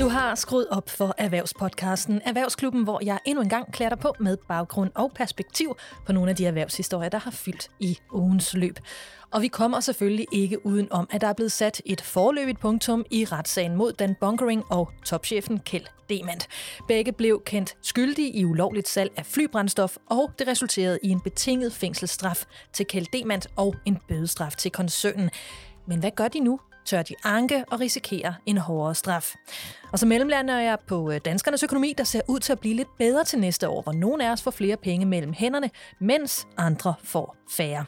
Du har skruet op for Erhvervspodcasten, Erhvervsklubben, hvor jeg endnu en gang klæder dig på med baggrund og perspektiv på nogle af de erhvervshistorier, der har fyldt i ugens løb. Og vi kommer selvfølgelig ikke uden om, at der er blevet sat et forløbigt punktum i retssagen mod Dan Bunkering og topchefen Kjeld Demand. Begge blev kendt skyldige i ulovligt salg af flybrændstof, og det resulterede i en betinget fængselsstraf til Kjeld Demand og en bødestraf til koncernen. Men hvad gør de nu? Tør de anke og risikere en hårdere straf. Og så mellemlander jeg på øh, danskernes økonomi, der ser ud til at blive lidt bedre til næste år, hvor nogle af os får flere penge mellem hænderne, mens andre får færre.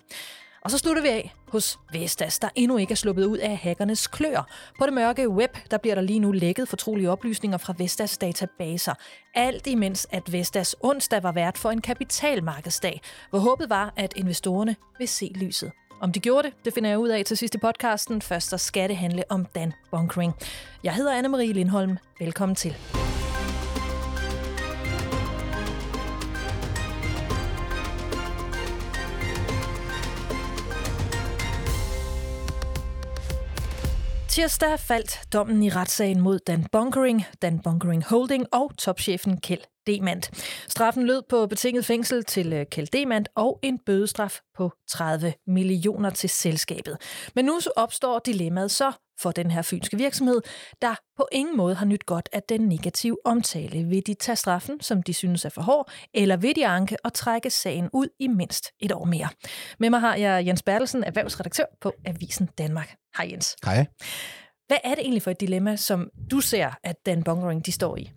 Og så slutter vi af hos Vestas, der endnu ikke er sluppet ud af hackernes klør. På det mørke web, der bliver der lige nu lækket fortrolige oplysninger fra Vestas databaser. Alt imens, at Vestas onsdag var vært for en kapitalmarkedsdag, hvor håbet var, at investorerne vil se lyset. Om de gjorde det, det finder jeg ud af til sidst i podcasten. Først så skal det handle om Dan Bunkering. Jeg hedder Anne-Marie Lindholm. Velkommen til. Tirsdag faldt dommen i retssagen mod Dan Bunkering, Dan Bunkering Holding og topchefen Kjeld Demand. Straffen lød på betinget fængsel til øh, Kjeld Demand og en bødestraf på 30 millioner til selskabet. Men nu opstår dilemmaet så for den her fynske virksomhed, der på ingen måde har nyt godt af den negative omtale. Vil de tage straffen, som de synes er for hård, eller vil de anke og trække sagen ud i mindst et år mere? Med mig har jeg Jens Bertelsen, erhvervsredaktør på Avisen Danmark. Hej Jens. Hej. Hvad er det egentlig for et dilemma, som du ser, at Dan Bongering de står i?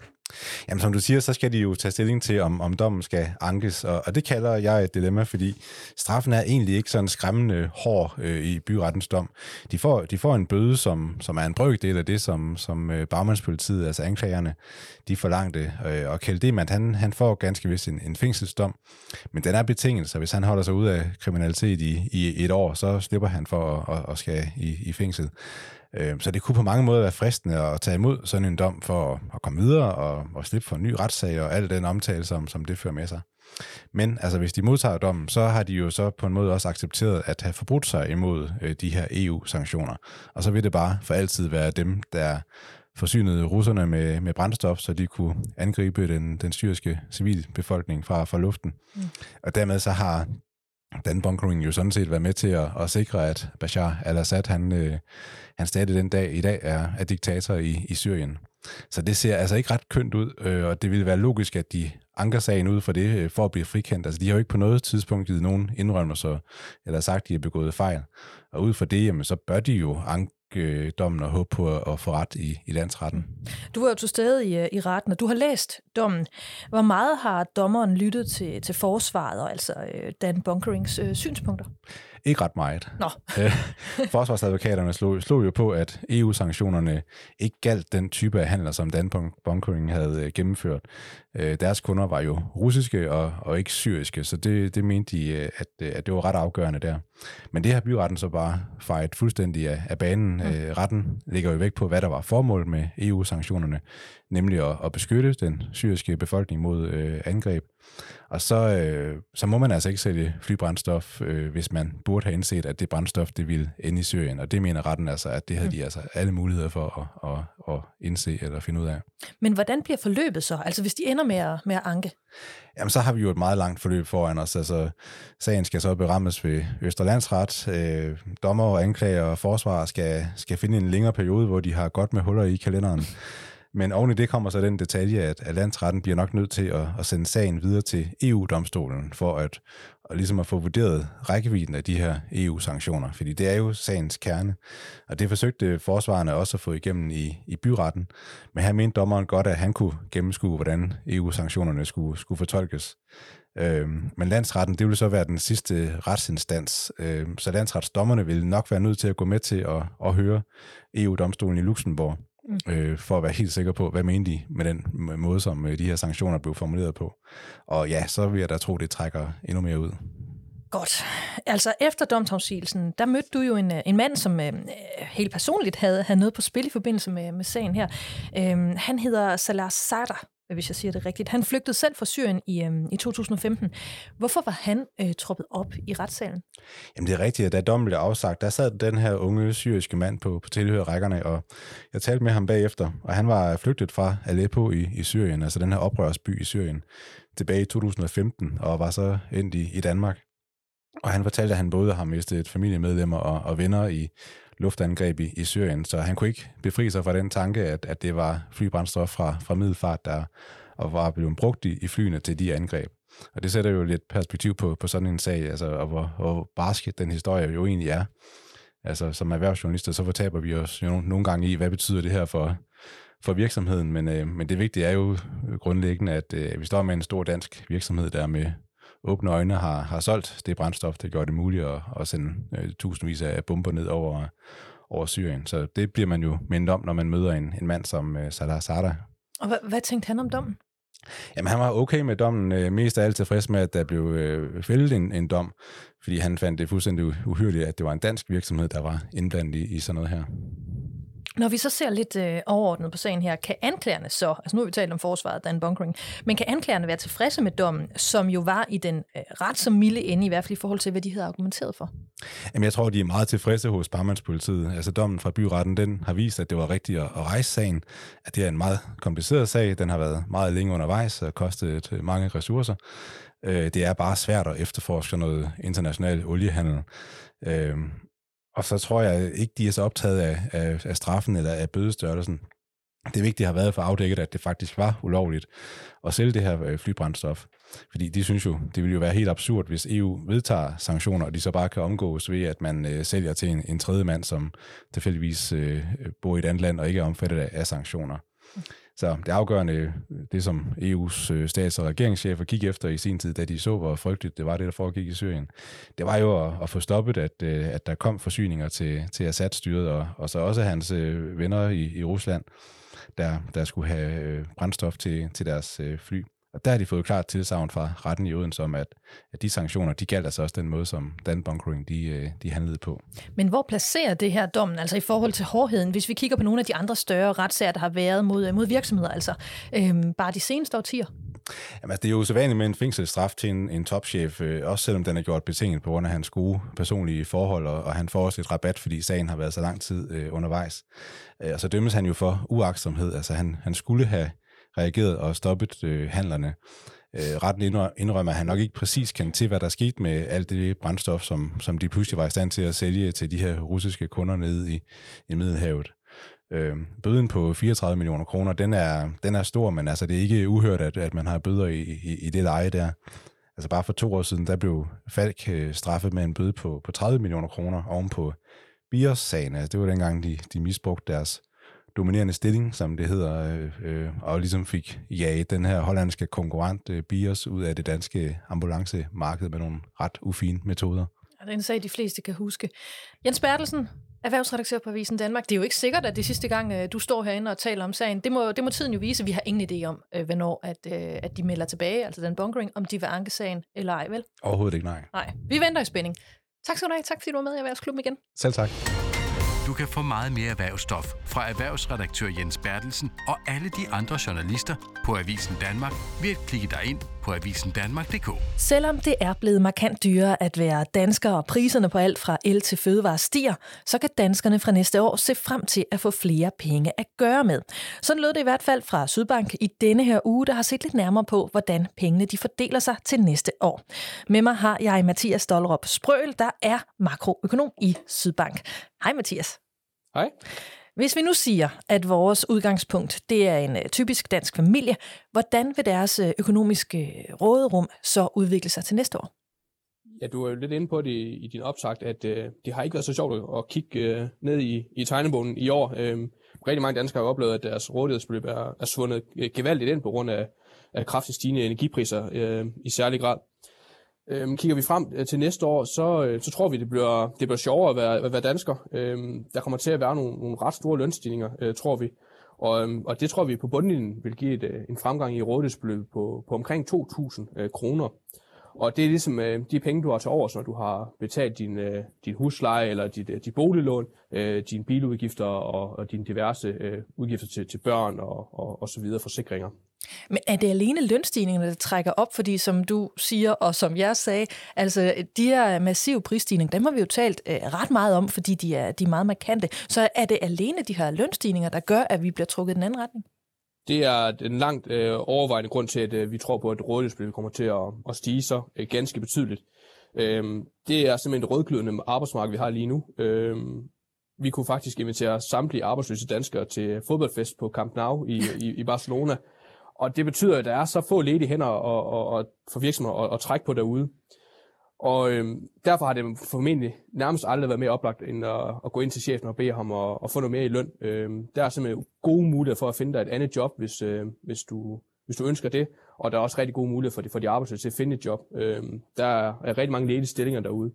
Jamen, som du siger, så skal de jo tage stilling til, om, om dommen skal ankes, og, og det kalder jeg et dilemma, fordi straffen er egentlig ikke sådan skræmmende hård øh, i byrettens dom. De får, de får en bøde, som, som er en brøkdel af det, som, som øh, bagmandspolitiet, altså anklagerne, de forlangte. Øh, og Kjeld Demand, han, han får ganske vist en, en fængselsdom, men den er betinget, så hvis han holder sig ud af kriminalitet i, i et år, så slipper han for at, at, at skal i, i fængsel. Øh, så det kunne på mange måder være fristende at tage imod sådan en dom for at komme videre og, og slippe for en ny retssag og al den omtale, som, som det fører med sig. Men altså, hvis de modtager dommen, så har de jo så på en måde også accepteret at have forbrudt sig imod øh, de her EU-sanktioner. Og så vil det bare for altid være dem, der forsynede russerne med, med brændstof, så de kunne angribe den, den syriske civilbefolkning fra, fra luften. Mm. Og dermed så har den Bunkering jo sådan set være med til at, at sikre, at Bashar al-Assad, han, øh, han stadig den dag i dag er, er diktator i, i Syrien. Så det ser altså ikke ret kønt ud, øh, og det ville være logisk, at de anker sagen ud for det, øh, for at blive frikendt. Altså, de har jo ikke på noget tidspunkt givet nogen indrømmelser, eller sagt, at de har begået fejl. Og ud for det, jamen, så bør de jo anke øh, dommen og håbe på at, få ret i, i landsretten. Du var jo til stede i, øh, i retten, og du har læst dommen. Hvor meget har dommeren lyttet til, til forsvaret, og altså øh, Dan Bunkerings øh, synspunkter? Ikke ret meget. Nå. Forsvarsadvokaterne slog, slog jo på, at EU-sanktionerne ikke galt den type af handler, som Dan Bunkering havde gennemført. Deres kunder var jo russiske og, og ikke syriske, så det, det mente de, at, at det var ret afgørende der. Men det har byretten så bare fejret fuldstændig af, af banen øh, retten ligger jo væk på, hvad der var formålet med EU-sanktionerne, nemlig at, at beskytte den syriske befolkning mod øh, angreb. Og så, øh, så må man altså ikke sælge flybrændstof, øh, hvis man burde have indset, at det brændstof det ville ende i Syrien. Og det mener retten altså, at det havde de altså alle muligheder for at, at, at indse eller finde ud af. Men hvordan bliver forløbet så? Altså hvis de ender med at, med at anke? Jamen så har vi jo et meget langt forløb foran os. Altså sagen skal så berammes ved Østerlandsret. Øh, dommer og anklager og forsvar skal, skal finde en længere periode, hvor de har godt med huller i kalenderen. Men oven i det kommer så den detalje, at, at landsretten bliver nok nødt til at, at sende sagen videre til EU-domstolen for at, at, ligesom at få vurderet rækkevidden af de her EU-sanktioner. Fordi det er jo sagens kerne. Og det forsøgte forsvarerne også at få igennem i, i byretten. Men her mente dommeren godt, at han kunne gennemskue, hvordan EU-sanktionerne skulle, skulle fortolkes. Øhm, men landsretten, det ville så være den sidste retsinstans. Øhm, så landsretsdommerne vil nok være nødt til at gå med til at, at høre EU-domstolen i Luxembourg mm. øh, for at være helt sikker på, hvad mener de med den måde, som øh, de her sanktioner blev formuleret på. Og ja, så vil jeg da tro, det trækker endnu mere ud. Godt. Altså efter domsafsigelsen, der mødte du jo en, øh, en mand, som øh, helt personligt havde, havde noget på spil i forbindelse med, med sagen her. Øh, han hedder Salah Sadr. Øh, hvis jeg siger det rigtigt. Han flygtede selv fra Syrien i, øh, i 2015. Hvorfor var han øh, troppet op i retssalen? Jamen det er rigtigt, at da dommen blev afsagt, der sad den her unge syriske mand på, på tilhørrækkerne, og jeg talte med ham bagefter, og han var flygtet fra Aleppo i, i Syrien, altså den her oprørsby i Syrien, tilbage i 2015, og var så endt i, i Danmark. Og han fortalte, at han både har mistet familiemedlemmer og, og venner i luftangreb i, i Syrien, så han kunne ikke befri sig fra den tanke, at, at det var flybrændstof fra, fra Middelfart, der og var blevet brugt i, i flyene til de angreb. Og det sætter jo lidt perspektiv på, på sådan en sag, altså, og hvor, hvor barsk den historie jo egentlig er. Altså, som erhvervsjournalister, så fortaber vi os jo nogle, gange i, hvad betyder det her for, for virksomheden, men, øh, men det vigtige er jo grundlæggende, at øh, vi står med en stor dansk virksomhed, der med åbne øjne har, har solgt det brændstof, der gør det muligt at, at sende øh, tusindvis af bomber ned over, over Syrien. Så det bliver man jo mindet om, når man møder en, en mand som øh, Salah Sada. Og hvad, hvad tænkte han om dommen? Jamen, han var okay med dommen. Øh, mest af alt tilfreds med, at der blev øh, fældet en, en dom, fordi han fandt det fuldstændig uhyrligt, at det var en dansk virksomhed, der var indblandet i, i sådan noget her. Når vi så ser lidt øh, overordnet på sagen her, kan anklagerne så, altså nu har vi talt om forsvaret, Dan Bunkering, men kan anklagerne være tilfredse med dommen, som jo var i den øh, ret så milde ende, i hvert fald i forhold til, hvad de havde argumenteret for? Jamen, jeg tror, de er meget tilfredse hos Barmandspolitiet. Altså dommen fra byretten, den har vist, at det var rigtigt at, at rejse sagen, at det er en meget kompliceret sag, den har været meget længe undervejs og kostet øh, mange ressourcer. Øh, det er bare svært at efterforske noget international oliehandel. Øh, og så tror jeg ikke, de er så optaget af, af, af straffen eller af bødestørrelsen. Det vigtige har været for afdækket, at det faktisk var ulovligt at sælge det her øh, flybrændstof. Fordi de synes jo, det ville jo være helt absurd, hvis EU vedtager sanktioner, og de så bare kan omgås ved, at man øh, sælger til en, en tredje mand, som tilfældigvis øh, bor i et andet land og ikke er omfattet af, af sanktioner. Så det afgørende, øh, det som EU's øh, stats- og regeringschefer kiggede efter i sin tid, da de så, hvor frygteligt det var, det der foregik i Syrien, det var jo at, at få stoppet, at, øh, at der kom forsyninger til, til Assad-styret, og, og så også hans venner i, i Rusland, der, der skulle have brændstof til, til deres fly. Og der har de fået klart tilsavn fra retten i Odense om, at, at de sanktioner, de galt altså også den måde, som Dan Bunkering de, øh, de handlede på. Men hvor placerer det her dommen, altså i forhold til hårdheden, hvis vi kigger på nogle af de andre større retssager, der har været mod, mod virksomheder, altså øhm, bare de seneste årtier? Jamen, altså, det er jo usædvanligt med en fængselsstraf til en, en topchef, øh, også selvom den er gjort betinget på grund af hans gode personlige forhold, og, og han får også et rabat, fordi sagen har været så lang tid øh, undervejs. Øh, og så dømmes han jo for uaksomhed, altså han, han skulle have reageret og stoppet øh, handlerne. Øh, retten indrømmer, at han nok ikke præcis kan til, hvad der skete med alt det brændstof, som, som de pludselig var i stand til at sælge til de her russiske kunder nede i, i Middelhavet. Øh, bøden på 34 millioner kroner, den er, den er stor, men altså, det er ikke uhørt, at, at man har bøder i, i, i det leje der. Altså bare for to år siden, der blev Falk øh, straffet med en bøde på, på 30 millioner kroner oven på Bios-sagen. Altså, det var dengang, de, de misbrugte deres dominerende stilling, som det hedder, øh, øh, og ligesom fik jaget den her hollandske konkurrent øh, Bios ud af det danske ambulancemarked med nogle ret ufine metoder. Ja, det er en sag, de fleste kan huske. Jens Bertelsen, erhvervsredaktør på Avisen Danmark. Det er jo ikke sikkert, at det sidste gang, øh, du står herinde og taler om sagen, det må, det må tiden jo vise. Vi har ingen idé om, øh, hvornår at, øh, at de melder tilbage, altså den bunkering, om de vil anke sagen eller ej, vel? Overhovedet ikke, nej. Nej, vi venter i spænding. Tak skal du have. Tak fordi du var med i Erhvervsklubben igen. Selv tak. Du kan få meget mere erhvervsstof fra erhvervsredaktør Jens Bertelsen og alle de andre journalister på Avisen Danmark ved at klikke dig ind på avisendanmark.dk. Selvom det er blevet markant dyrere at være dansker, og priserne på alt fra el til fødevare stiger, så kan danskerne fra næste år se frem til at få flere penge at gøre med. Sådan lød det i hvert fald fra Sydbank i denne her uge, der har set lidt nærmere på, hvordan pengene de fordeler sig til næste år. Med mig har jeg Mathias Stollerup Sprøl, der er makroøkonom i Sydbank. Hej Mathias. Hej. Hvis vi nu siger, at vores udgangspunkt det er en øh, typisk dansk familie, hvordan vil deres øh, økonomiske øh, råderum så udvikle sig til næste år? Ja, du er jo lidt inde på det i din opsagt, at øh, det har ikke været så sjovt at kigge øh, ned i, i tegnebogen i år. Øh, rigtig mange danskere har oplevet, at deres rådighedsbeløb er, er svundet gevaldigt ind på grund af, af kraftigt stigende energipriser øh, i særlig grad. Øhm, kigger vi frem øh, til næste år, så, øh, så tror vi, det bliver, det bliver sjovere at være, at være dansker. Øhm, der kommer til at være nogle, nogle ret store lønstigninger, øh, tror vi. Og, øhm, og det tror vi på bundlinjen vil give et, øh, en fremgang i rådighedsbeløb på, på omkring 2.000 øh, kroner. Og det er ligesom øh, de penge, du har til overs, når du har betalt din, øh, din husleje eller dit, øh, dit boliglån, øh, dine biludgifter og, og dine diverse øh, udgifter til, til børn og, og, og så videre, forsikringer. Men er det alene lønstigningerne, der trækker op? Fordi som du siger, og som jeg sagde, altså de her massive prisstigninger, dem har vi jo talt øh, ret meget om, fordi de er, de er meget markante. Så er det alene de her lønstigninger, der gør, at vi bliver trukket i den anden retning? Det er den langt øh, overvejende grund til, at øh, vi tror på, at rådighedsbeløbet kommer til at, at stige så øh, ganske betydeligt. Øh, det er simpelthen et rødglødende arbejdsmarked, vi har lige nu. Øh, vi kunne faktisk invitere samtlige arbejdsløse danskere til fodboldfest på Camp Nou i, i, i Barcelona. Og det betyder, at der er så få ledige hænder og, og, og for virksomheder at, at trække på derude. Og øhm, derfor har det formentlig nærmest aldrig været mere oplagt, end at, at gå ind til chefen og bede ham at, at få noget mere i løn. Øhm, der er simpelthen gode muligheder for at finde dig et andet job, hvis, øh, hvis, du, hvis du ønsker det. Og der er også rigtig gode muligheder for de, for de arbejdsløse til at finde et job. Øhm, der er rigtig mange ledige stillinger derude.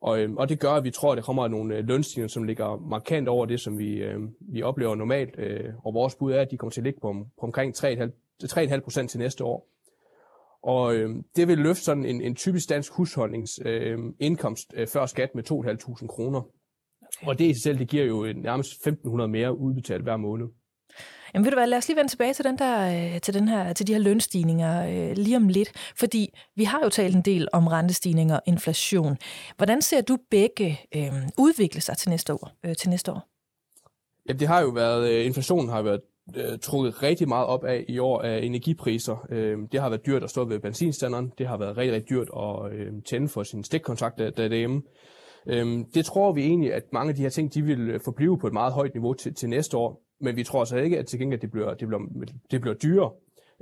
Og, øhm, og det gør, at vi tror, at der kommer nogle øh, lønstigninger, som ligger markant over det, som vi, øh, vi oplever normalt. Øh, og vores bud er, at de kommer til at ligge på, på omkring 3,5 procent til næste år. Og øh, det vil løfte sådan en, en typisk dansk husholdnings øh, indkomst øh, før skat med 2.500 kroner. Okay. Og det i sig selv, det giver jo nærmest 1.500 mere udbetalt hver måned. Jamen ved du hvad, lad os lige vende tilbage til, den der, øh, til, den her, til de her lønstigninger øh, lige om lidt, fordi vi har jo talt en del om rentestigninger og inflation. Hvordan ser du begge øh, udvikle sig til næste år? Øh, til næste år? Jamen det har jo været, øh, inflationen har været øh, trukket rigtig meget op af i år af energipriser. Øh, det har været dyrt at stå ved benzinstanderen. Det har været rigtig, rigtig dyrt at øh, tænde for sin stikkontakt der, derhjemme. Øh, det tror vi egentlig, at mange af de her ting, de vil øh, forblive på et meget højt niveau til, til næste år. Men vi tror så ikke, at til gengæld det bliver, det bliver, det bliver dyrere.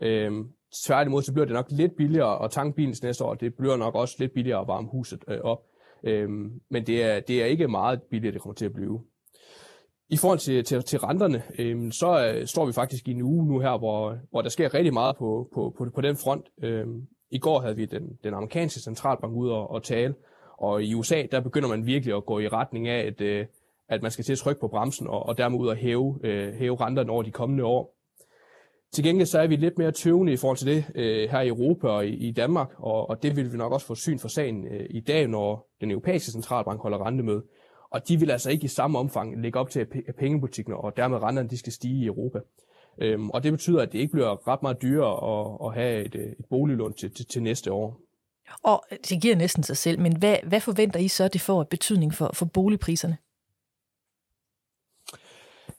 Øh, tværtimod, så bliver det nok lidt billigere at tanke bilen til næste år. Det bliver nok også lidt billigere at varme huset øh, op. Øh, men det er, det er ikke meget billigere, det kommer til at blive. I forhold til, til, til renterne, øh, så øh, står vi faktisk i en uge nu her, hvor, hvor der sker rigtig meget på, på, på, på den front. Øh, I går havde vi den, den amerikanske centralbank ud og, og tale, og i USA, der begynder man virkelig at gå i retning af, at, øh, at man skal til at trykke på bremsen, og, og dermed ud at hæve, øh, hæve renterne over de kommende år. Til gengæld så er vi lidt mere tøvende i forhold til det øh, her i Europa og i, i Danmark, og, og det vil vi nok også få syn for sagen øh, i dag, når den europæiske centralbank holder rentemøde. Og de vil altså ikke i samme omfang lægge op til, at pengebutikkerne og dermed renterne de skal stige i Europa. Øhm, og det betyder, at det ikke bliver ret meget dyrere at, at have et, et boliglån til, til, til næste år. Og det giver næsten sig selv, men hvad, hvad forventer I så, det får et betydning for, for boligpriserne?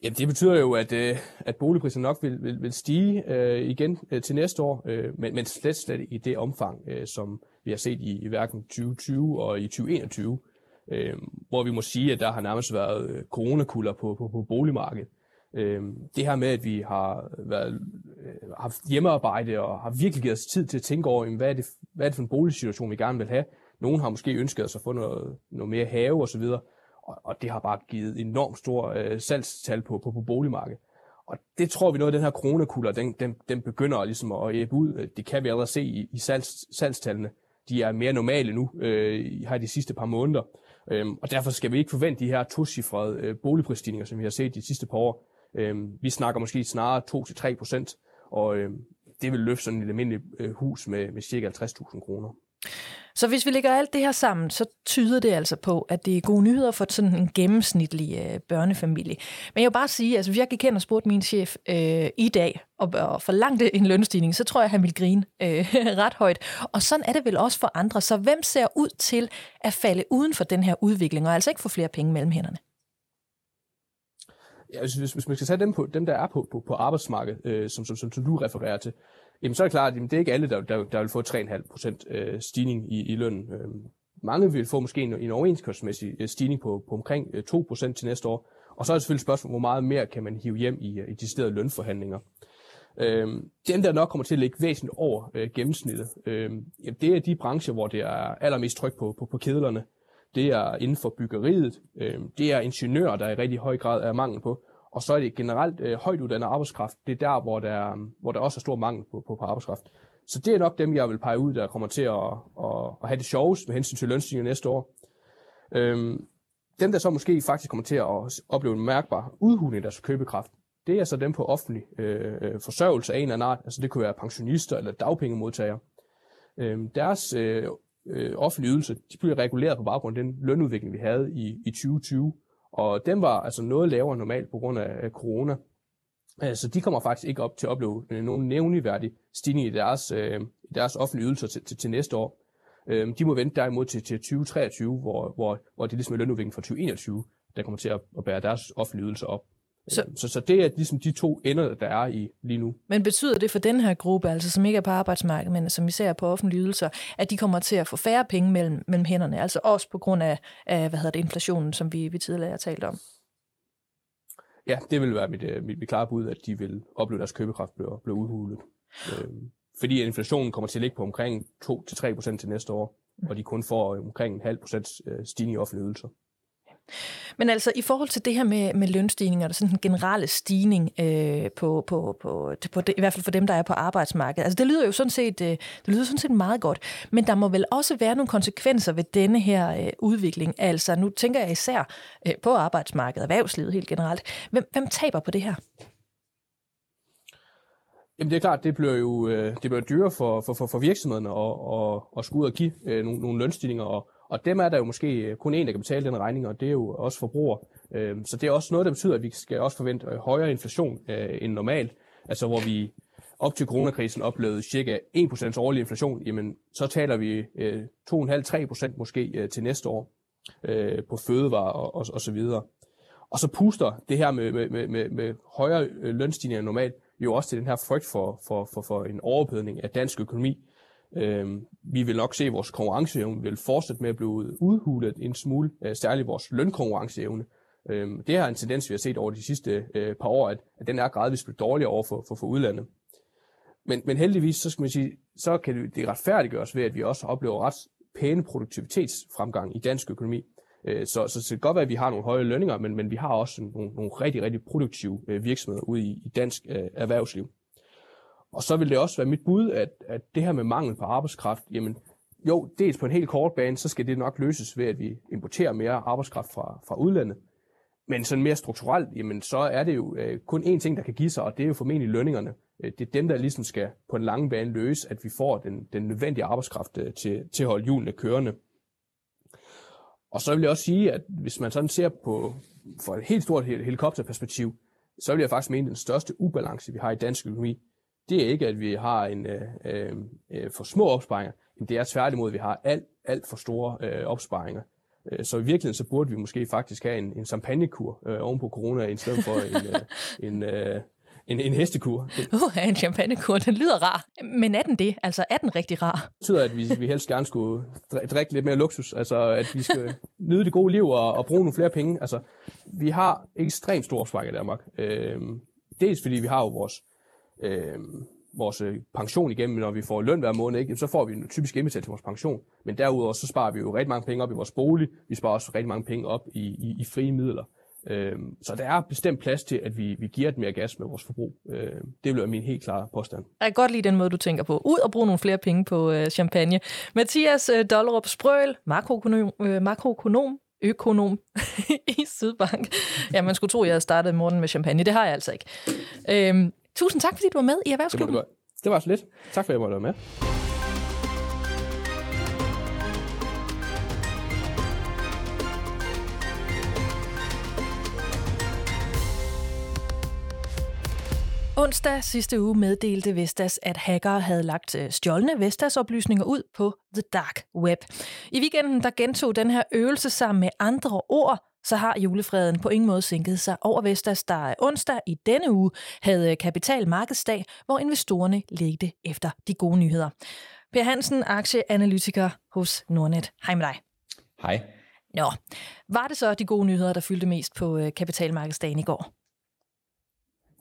Ja, det betyder jo, at, øh, at boligpriserne nok vil, vil, vil stige øh, igen øh, til næste år, øh, men, men slet slet i det omfang, øh, som vi har set i, i hverken 2020 og i 2021 øh, hvor vi må sige, at der har nærmest været øh, coronakulder på, på, på boligmarkedet. Øh, det her med, at vi har været, øh, haft hjemmearbejde og har virkelig givet os tid til at tænke over, jamen, hvad, er det, hvad er det for en boligsituation, vi gerne vil have. Nogen har måske ønsket os at få noget, noget mere have osv., og, og, og det har bare givet enormt stor øh, salgstal på, på, på boligmarkedet. Og det tror vi noget, af den her coronakulder, den, den, den begynder ligesom at æbe ud. Det kan vi allerede se i, i salgs, salgstallene. De er mere normale nu, øh, her de sidste par måneder. Øhm, og derfor skal vi ikke forvente de her tosifrede øh, boligprisstigninger, som vi har set de sidste par år. Øhm, vi snakker måske snarere 2-3 procent, og øhm, det vil løfte sådan et almindeligt øh, hus med, med cirka 50.000 kroner. Så hvis vi lægger alt det her sammen, så tyder det altså på, at det er gode nyheder for sådan en gennemsnitlig øh, børnefamilie. Men jeg vil bare sige, altså hvis jeg gik hen og spurgte min chef øh, i dag og, og forlangte en lønstigning, så tror jeg, at han ville grine øh, ret højt. Og sådan er det vel også for andre. Så hvem ser ud til at falde uden for den her udvikling, og altså ikke få flere penge mellem hænderne? Ja, hvis, hvis, hvis man skal tage dem, på, dem der er på, på, på arbejdsmarkedet, øh, som, som, som, som du refererer til, jamen så er det klart, at det er ikke alle, der, der, der vil få 3,5 procent øh, stigning i, i lønnen. Øhm, mange vil få måske en, en overenskomstmæssig øh, stigning på, på omkring 2 øh, procent til næste år. Og så er det selvfølgelig spørgsmålet, hvor meget mere kan man hive hjem i, øh, i de steder lønforhandlinger. Øhm, dem, der nok kommer til at ligge væsentligt over øh, gennemsnittet, øh, jamen, det er de brancher, hvor det er allermest tryk på, på, på kedlerne. Det er inden for byggeriet. Øh, det er ingeniører, der i rigtig høj grad er mangel på. Og så er det generelt øh, højt uddannet arbejdskraft. Det er der, hvor der, øh, hvor der også er stor mangel på, på, på arbejdskraft. Så det er nok dem, jeg vil pege ud, der kommer til at, at, at have det sjovest med hensyn til lønstigninger næste år. Øhm, dem, der så måske faktisk kommer til at opleve en mærkbar udhuling af deres købekraft, det er så dem på offentlig øh, øh, forsørgelse af en eller anden art. Altså det kunne være pensionister eller dagpengemodtagere. Øhm, deres øh, øh, offentlige ydelse, de bliver reguleret på baggrund af den lønudvikling, vi havde i, i 2020. Og den var altså noget lavere normalt på grund af corona. Øh, så de kommer faktisk ikke op til at opleve øh, nogen nævneværdig stigning i deres, øh, deres offentlige ydelser til, til, til næste år. De må vente derimod til, til 2023, hvor, hvor, hvor det ligesom er lønudviklingen fra 2021, der kommer til at, at bære deres offentlige ydelser op. Så, så, så det er ligesom de to ender, der er i lige nu. Men betyder det for den her gruppe, altså som ikke er på arbejdsmarkedet, men som især er på offentlige ydelser, at de kommer til at få færre penge mellem, mellem hænderne, altså også på grund af, af hvad hedder det, inflationen, som vi, vi tidligere har talt om? Ja, det vil være mit, øh, mit, mit klare bud, at de vil opleve, at deres købekraft bliver, bliver udhulet. Øhm, fordi inflationen kommer til at ligge på omkring 2-3% til næste år, og de kun får omkring en halv procent øh, stigning i offentlige ydelser. Men altså i forhold til det her med, med lønstigninger, der sådan en generelle stigning øh, på, på, på, på det, i hvert fald for dem, der er på arbejdsmarkedet. Altså det lyder jo sådan set, øh, det lyder sådan set meget godt, men der må vel også være nogle konsekvenser ved denne her øh, udvikling. Altså nu tænker jeg især øh, på arbejdsmarkedet, erhvervslivet helt generelt. Hvem, hvem taber på det her? Jamen det er klart, det bliver jo øh, det bliver dyrere for, for, for, for virksomhederne at, at, at skulle ud og give øh, nogle, nogle lønstigninger, og, og dem er der jo måske kun en, der kan betale den regning, og det er jo også forbruger. Øhm, så det er også noget, der betyder, at vi skal også forvente øh, højere inflation øh, end normalt. Altså hvor vi op til coronakrisen oplevede cirka 1% årlig inflation, jamen så taler vi øh, 2,5-3% måske til næste år på fødevarer og, og, og så videre. Og så puster det her med, med, med, med højere lønstigninger end normalt jo også til den her frygt for, for, for, for en overophedning af dansk økonomi, Øh, vi vil nok se, at vores konkurrenceevne vil fortsætte med at blive udhulet en smule, øh, særligt vores lønkonkurrenceevne. Øh, det er en tendens, vi har set over de sidste øh, par år, at, at den er gradvist blevet dårligere over for, for, for udlandet. Men, men heldigvis, så skal man sige, så kan det retfærdiggøres ved, at vi også oplever ret pæne produktivitetsfremgang i dansk økonomi. Øh, så, så, så det kan godt være, at vi har nogle høje lønninger, men, men vi har også nogle, nogle rigtig, rigtig produktive øh, virksomheder ude i, i dansk øh, erhvervsliv. Og så vil det også være mit bud, at, at det her med mangel på arbejdskraft, jamen jo, dels på en helt kort bane, så skal det nok løses ved, at vi importerer mere arbejdskraft fra, fra udlandet. Men sådan mere strukturelt, jamen så er det jo øh, kun én ting, der kan give sig, og det er jo formentlig lønningerne. Øh, det er dem, der ligesom skal på en lang bane løse, at vi får den, den nødvendige arbejdskraft øh, til, til at holde hjulene kørende. Og så vil jeg også sige, at hvis man sådan ser på for et helt stort helikopterperspektiv, så vil jeg faktisk mene, at den største ubalance, vi har i dansk økonomi, det er ikke, at vi har en øh, øh, øh, for små opsparinger, men det er tværtimod, at vi har alt, alt for store øh, opsparinger. Øh, så i virkeligheden så burde vi måske faktisk have en, en champagnekur øh, oven på corona, i stedet for en, øh, en, øh, en, en hestekur. Uh, en champagnekur, den lyder rar. Men er den det? Altså, er den rigtig rar? Det betyder, at vi, vi helst gerne skulle drikke lidt mere luksus. Altså, at vi skal nyde det gode liv og, og bruge nogle flere penge. Altså, vi har ekstremt stor opsparing i Danmark. Øh, dels fordi vi har jo vores øh, vores øh, pension igennem, når vi får løn hver måned, ikke? så får vi en typisk indbetalt til vores pension. Men derudover så sparer vi jo rigtig mange penge op i vores bolig, vi sparer også rigtig mange penge op i, i, i frie midler. Øh, så der er bestemt plads til, at vi, vi giver et mere gas med vores forbrug. Øh, det bliver min helt klare påstand. Jeg kan godt lide den måde, du tænker på. Ud og bruge nogle flere penge på øh, champagne. Mathias øh, Dollerup Sprøl, makroøkonom, øh, makroøkonom økonom i Sydbank. Ja, man skulle tro, at jeg havde startet morgen med champagne. Det har jeg altså ikke. Øhm, Tusind tak, fordi du var med i Erhvervsklubben. Det var, det var så lidt. Tak for, at jeg måtte være med. Onsdag sidste uge meddelte Vestas, at hackere havde lagt øh, stjålne Vestas-oplysninger ud på The Dark Web. I weekenden der gentog den her øvelse sammen med andre ord så har julefreden på ingen måde sænket sig over Vestas, der onsdag i denne uge havde kapitalmarkedsdag, hvor investorerne ledte efter de gode nyheder. Per Hansen, aktieanalytiker hos Nordnet. Hej med dig. Hej. Nå, var det så de gode nyheder, der fyldte mest på øh, kapitalmarkedsdagen i går?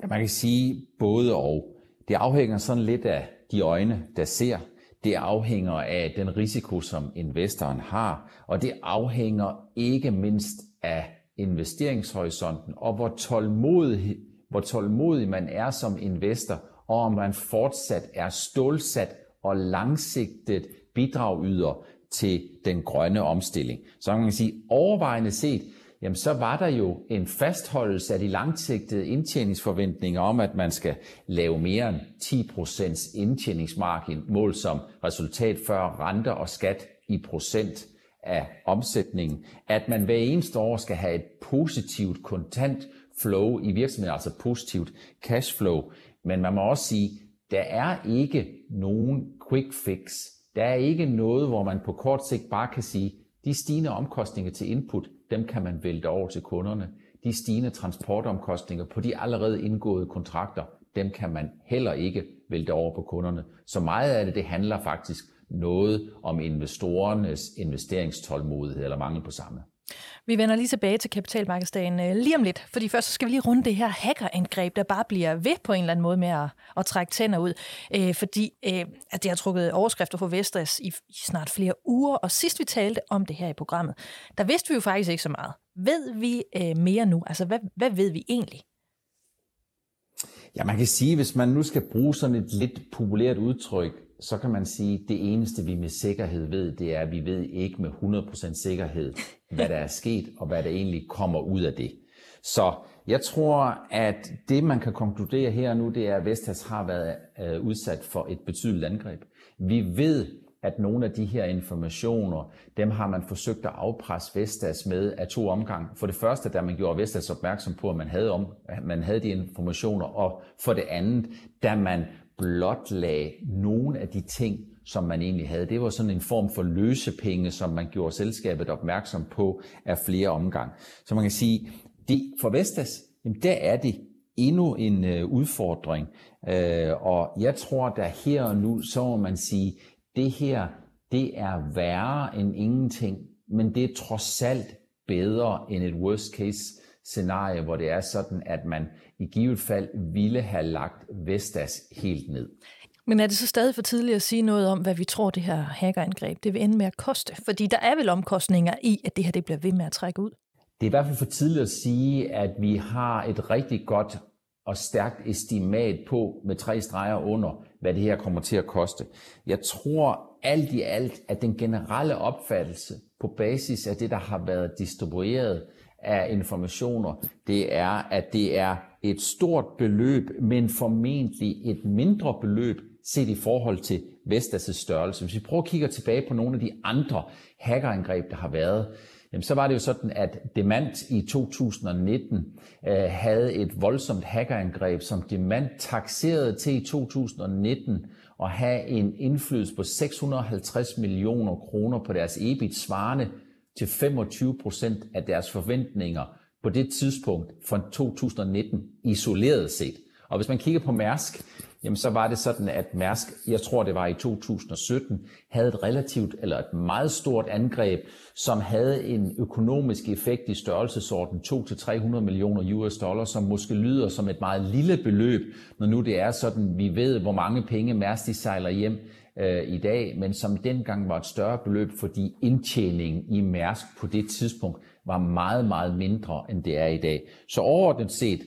Ja, man kan sige både og. Det afhænger sådan lidt af de øjne, der ser. Det afhænger af den risiko, som investoren har, og det afhænger ikke mindst af investeringshorisonten, og hvor tålmodig, hvor tålmodig man er som investor, og om man fortsat er stålsat og langsigtet bidragyder til den grønne omstilling. Så man kan sige, overvejende set, jamen så var der jo en fastholdelse af de langsigtede indtjeningsforventninger om, at man skal lave mere end 10% indtjeningsmargin, mål som resultat før renter og skat i procent af omsætningen, at man hver eneste år skal have et positivt kontant flow i virksomheden, altså positivt cash flow. Men man må også sige, der er ikke nogen quick fix. Der er ikke noget, hvor man på kort sigt bare kan sige, de stigende omkostninger til input, dem kan man vælte over til kunderne. De stigende transportomkostninger på de allerede indgåede kontrakter, dem kan man heller ikke vælte over på kunderne. Så meget af det, det handler faktisk noget om investorernes investeringstålmodighed eller mangel på samme. Vi vender lige tilbage til kapitalmarkedsdagen øh, lige om lidt, fordi først så skal vi lige runde det her hackerangreb, der bare bliver ved på en eller anden måde med at, at trække tænder ud, øh, fordi øh, at det har trukket overskrifter for Vestas i, i snart flere uger, og sidst vi talte om det her i programmet, der vidste vi jo faktisk ikke så meget. Ved vi øh, mere nu? Altså, hvad, hvad ved vi egentlig? Ja, man kan sige, hvis man nu skal bruge sådan et lidt populært udtryk, så kan man sige, at det eneste, vi med sikkerhed ved, det er, at vi ved ikke med 100% sikkerhed, hvad der er sket, og hvad der egentlig kommer ud af det. Så jeg tror, at det, man kan konkludere her nu, det er, at Vestas har været øh, udsat for et betydeligt angreb. Vi ved, at nogle af de her informationer, dem har man forsøgt at afpresse Vestas med af to omgang. For det første, da man gjorde Vestas opmærksom på, at man havde, om, at man havde de informationer, og for det andet, da man blotlagde nogle af de ting, som man egentlig havde. Det var sådan en form for løsepenge, som man gjorde selskabet opmærksom på af flere omgang. Så man kan sige, det, for Vestas, jamen der er det endnu en øh, udfordring. Øh, og jeg tror, der her og nu, så må man sige, det her, det er værre end ingenting, men det er trods alt bedre end et worst case scenarie, hvor det er sådan, at man i givet fald ville have lagt Vestas helt ned. Men er det så stadig for tidligt at sige noget om, hvad vi tror, det her hackerangreb det vil ende med at koste? Fordi der er vel omkostninger i, at det her det bliver ved med at trække ud? Det er i hvert fald for tidligt at sige, at vi har et rigtig godt og stærkt estimat på med tre streger under, hvad det her kommer til at koste. Jeg tror alt i alt, at den generelle opfattelse på basis af det, der har været distribueret af informationer, det er, at det er et stort beløb, men formentlig et mindre beløb set i forhold til Vestas' størrelse. Hvis vi prøver at kigge tilbage på nogle af de andre hackerangreb, der har været, jamen så var det jo sådan, at Demant i 2019 øh, havde et voldsomt hackerangreb, som Demant taxerede til i 2019 at have en indflydelse på 650 millioner kroner på deres EBIT, svarende til 25 procent af deres forventninger på det tidspunkt fra 2019 isoleret set. Og hvis man kigger på Mærsk, jamen så var det sådan, at Mærsk, jeg tror det var i 2017, havde et relativt eller et meget stort angreb, som havde en økonomisk effekt i størrelsesorden 2-300 millioner US dollars, som måske lyder som et meget lille beløb, når nu det er sådan, vi ved, hvor mange penge Mærsk de sejler hjem øh, i dag, men som dengang var et større beløb, fordi indtjeningen i Mærsk på det tidspunkt var meget, meget mindre, end det er i dag. Så overordnet set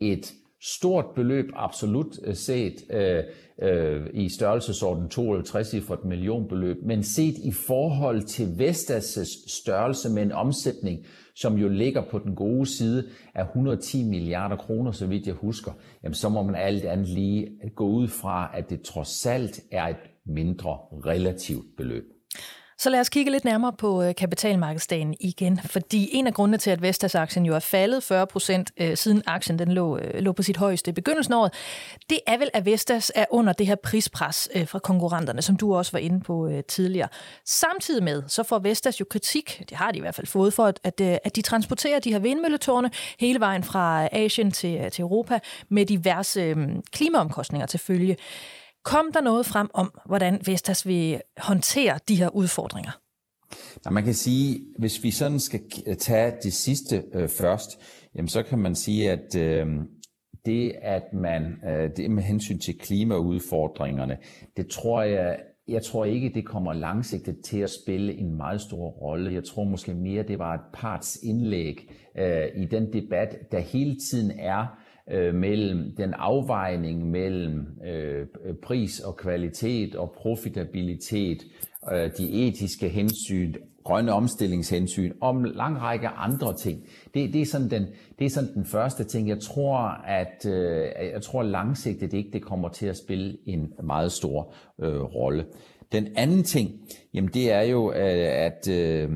et stort beløb absolut øh, set øh, øh, i størrelsesorden 52 for et millionbeløb, men set i forhold til Vestas' størrelse med en omsætning, som jo ligger på den gode side af 110 milliarder kroner, så vidt jeg husker, jamen så må man alt andet lige gå ud fra, at det trods alt er et mindre relativt beløb. Så lad os kigge lidt nærmere på øh, kapitalmarkedsdagen igen, fordi en af grundene til, at Vestas-aktien jo er faldet 40 procent øh, siden aktien den lå, øh, lå på sit højeste i begyndelsen af året, det er vel, at Vestas er under det her prispres øh, fra konkurrenterne, som du også var inde på øh, tidligere. Samtidig med, så får Vestas jo kritik, det har de i hvert fald fået, for at, at de transporterer de her vindmølletårne hele vejen fra Asien til, til Europa med diverse klimaomkostninger til følge. Kom der noget frem om, hvordan Vestas vil håndtere de her udfordringer? Ja, man kan sige, hvis vi sådan skal tage det sidste øh, først, jamen så kan man sige, at øh, det, at man, øh, det med hensyn til klimaudfordringerne, det tror jeg, jeg tror ikke, det kommer langsigtet til at spille en meget stor rolle. Jeg tror måske mere, det var et parts indlæg øh, i den debat, der hele tiden er øh, mellem den afvejning mellem øh, pris og kvalitet og profitabilitet, øh, de etiske hensyn, grønne omstillingshensyn og en lang række andre ting. Det, det, er sådan den, det er sådan den første ting. Jeg tror, at øh, jeg tror langsigtet ikke det kommer til at spille en meget stor øh, rolle. Den anden ting, jamen det er jo, øh, at, øh,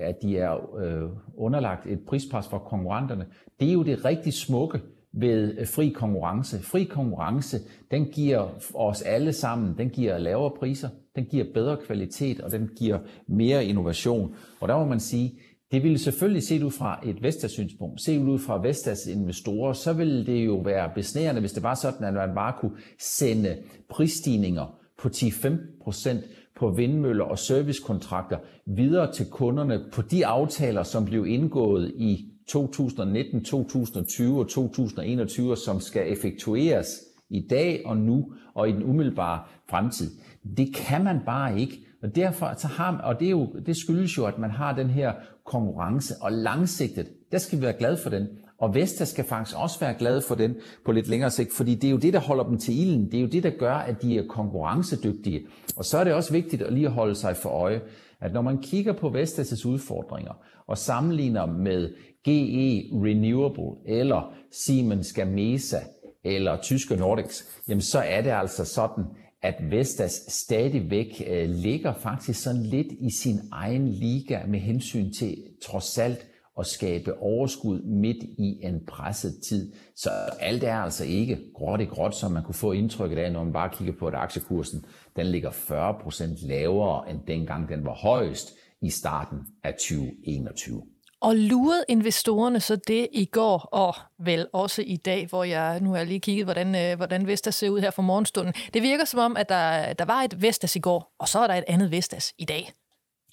at de er øh, underlagt et prispres fra konkurrenterne. Det er jo det rigtig smukke ved øh, fri konkurrence. Fri konkurrence, den giver os alle sammen, den giver lavere priser, den giver bedre kvalitet, og den giver mere innovation. Og der må man sige, det ville selvfølgelig set ud fra et Vestas synspunkt, set ud fra Vestas investorer, så ville det jo være besnærende, hvis det var sådan, at man bare kunne sende prisstigninger på 10-15% på vindmøller og servicekontrakter videre til kunderne på de aftaler, som blev indgået i 2019, 2020 og 2021, som skal effektueres i dag og nu og i den umiddelbare fremtid. Det kan man bare ikke. Og derfor så har, og det, er jo, det skyldes jo, at man har den her konkurrence, og langsigtet, der skal vi være glade for den. Og Vestas skal faktisk også være glade for den på lidt længere sigt, fordi det er jo det, der holder dem til ilden. Det er jo det, der gør, at de er konkurrencedygtige. Og så er det også vigtigt at lige holde sig for øje, at når man kigger på Vestas' udfordringer og sammenligner med GE Renewable eller Siemens Gamesa eller Tyske Nordics, jamen så er det altså sådan, at Vestas stadigvæk øh, ligger faktisk sådan lidt i sin egen liga med hensyn til trods alt at skabe overskud midt i en presset tid. Så alt er altså ikke gråt i gråt, som man kunne få indtrykket af, når man bare kigger på, at aktiekursen den ligger 40% lavere, end dengang den var højest i starten af 2021. Og lurede investorerne så det i går, og vel også i dag, hvor jeg nu har lige kigget, hvordan, øh, hvordan Vestas ser ud her for morgenstunden. Det virker som om, at der, der var et Vestas i går, og så er der et andet Vestas i dag.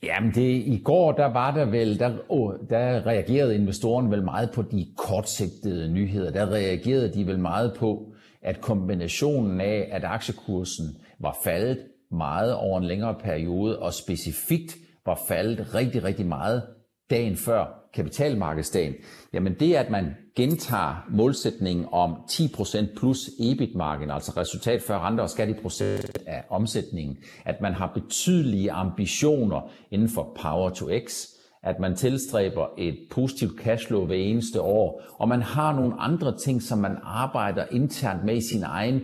Jamen det, i går der var der vel, der, oh, der reagerede investorerne vel meget på de kortsigtede nyheder. Der reagerede de vel meget på, at kombinationen af, at aktiekursen var faldet meget over en længere periode, og specifikt var faldet rigtig, rigtig meget dagen før kapitalmarkedsdagen, jamen det er, at man gentager målsætningen om 10% plus EBIT-margin, altså resultat før renter og skat i procent af omsætningen, at man har betydelige ambitioner inden for Power to X, at man tilstræber et positivt cashflow hver eneste år, og man har nogle andre ting, som man arbejder internt med i sin egen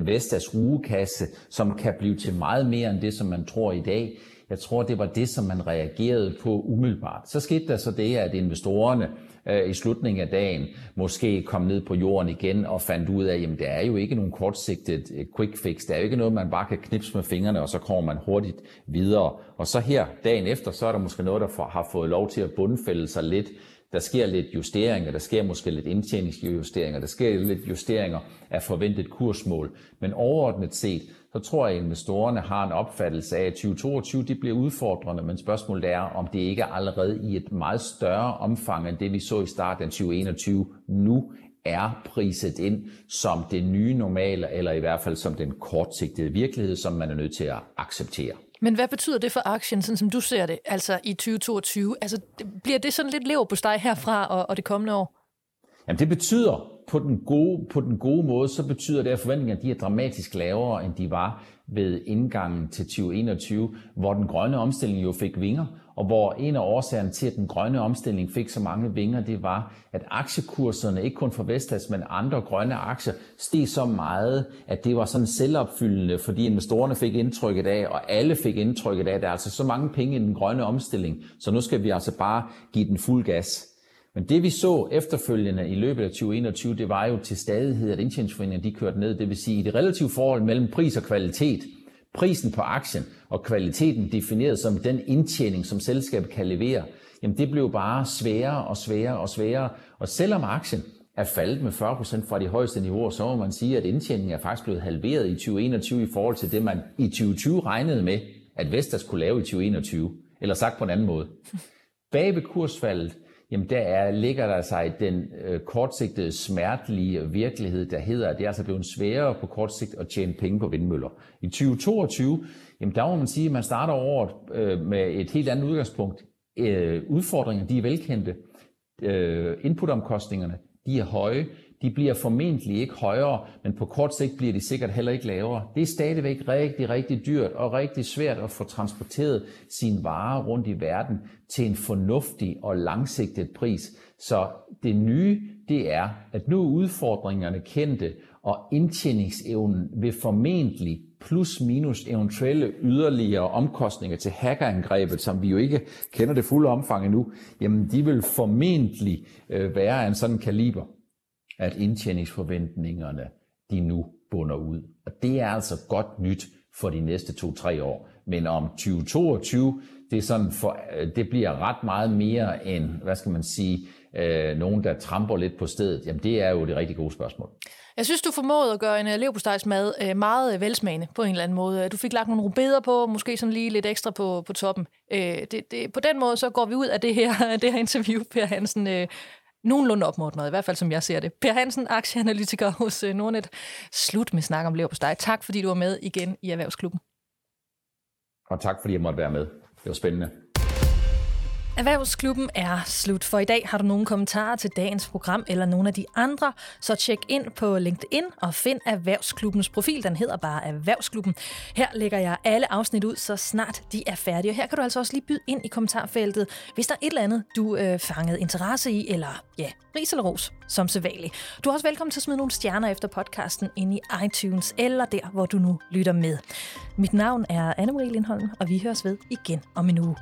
Vestas rugekasse, som kan blive til meget mere end det, som man tror i dag. Jeg tror, det var det, som man reagerede på umiddelbart. Så skete der så det, at investorerne øh, i slutningen af dagen måske kom ned på jorden igen og fandt ud af, at der er jo ikke nogen kortsigtet øh, quick fix. Det er jo ikke noget, man bare kan knipse med fingrene, og så kommer man hurtigt videre. Og så her, dagen efter, så er der måske noget, der har fået lov til at bundfælde sig lidt. Der sker lidt justeringer, der sker måske lidt indtjeningsjusteringer, der sker lidt justeringer af forventet kursmål. Men overordnet set, så tror jeg, at investorerne har en opfattelse af, at 2022 de bliver udfordrende, men spørgsmålet er, om det ikke allerede i et meget større omfang end det, vi så i starten af 2021, nu er priset ind som det nye normale, eller i hvert fald som den kortsigtede virkelighed, som man er nødt til at acceptere. Men hvad betyder det for aktien, sådan som du ser det, altså i 2022? Altså, bliver det sådan lidt lever på dig herfra og, og det kommende år? Jamen det betyder på den, gode, på den gode måde, så betyder det, at forventningerne de er dramatisk lavere, end de var ved indgangen til 2021, hvor den grønne omstilling jo fik vinger, og hvor en af årsagerne til, at den grønne omstilling fik så mange vinger, det var, at aktiekurserne, ikke kun for Vestas, men andre grønne aktier, steg så meget, at det var sådan selvopfyldende, fordi investorerne fik indtrykket af, og alle fik indtrykket af, at der er altså så mange penge i den grønne omstilling, så nu skal vi altså bare give den fuld gas. Men det vi så efterfølgende i løbet af 2021, det var jo til stadighed, at indtjeningsforeningerne de kørte ned. Det vil sige, i det relative forhold mellem pris og kvalitet, prisen på aktien og kvaliteten defineret som den indtjening, som selskabet kan levere, jamen det blev bare sværere og sværere og sværere. Og selvom aktien er faldet med 40% fra de højeste niveauer, så må man sige, at indtjeningen er faktisk blevet halveret i 2021 i forhold til det, man i 2020 regnede med, at Vestas kunne lave i 2021. Eller sagt på en anden måde. Bag ved kursfaldet, jamen der er, ligger der sig den øh, kortsigtede smertelige virkelighed, der hedder, at det er altså blevet sværere på kort sigt at tjene penge på vindmøller. I 2022, jamen der må man sige, at man starter året øh, med et helt andet udgangspunkt. Øh, udfordringer, de er velkendte. Øh, inputomkostningerne, de er høje. De bliver formentlig ikke højere, men på kort sigt bliver de sikkert heller ikke lavere. Det er stadigvæk rigtig, rigtig dyrt og rigtig svært at få transporteret sine varer rundt i verden til en fornuftig og langsigtet pris. Så det nye, det er, at nu er udfordringerne kendte, og indtjeningsevnen vil formentlig plus minus eventuelle yderligere omkostninger til hackerangrebet, som vi jo ikke kender det fulde omfang endnu, jamen de vil formentlig øh, være af en sådan kaliber, at indtjeningsforventningerne de nu bunder ud. Og det er altså godt nyt for de næste to-tre år. Men om 2022, det, er sådan for, øh, det bliver ret meget mere end, hvad skal man sige, øh, nogen, der tramper lidt på stedet. Jamen det er jo det rigtig gode spørgsmål. Jeg synes, du formåede at gøre en øh, leverpostejsmad øh, meget velsmagende på en eller anden måde. Du fik lagt nogle rubeder på, måske sådan lige lidt ekstra på, på toppen. Det, det, på den måde, så går vi ud af det her, det her interview, Per Hansen, nogenlunde opmuntret, i hvert fald som jeg ser det. Per Hansen, aktieanalytiker hos øh, Nordnet. Slut med snak om leverpostej. Tak, fordi du var med igen i Erhvervsklubben. Og tak, fordi jeg måtte være med. Det var spændende. Erhvervsklubben er slut for i dag. Har du nogle kommentarer til dagens program eller nogle af de andre, så tjek ind på LinkedIn og find Erhvervsklubbens profil. Den hedder bare Erhvervsklubben. Her lægger jeg alle afsnit ud, så snart de er færdige. Og her kan du altså også lige byde ind i kommentarfeltet, hvis der er et eller andet, du øh, fangede interesse i, eller ja, ris eller ros, som sædvanligt. Du er også velkommen til at smide nogle stjerner efter podcasten ind i iTunes, eller der, hvor du nu lytter med. Mit navn er Anne-Marie Lindholm, og vi høres ved igen om en uge.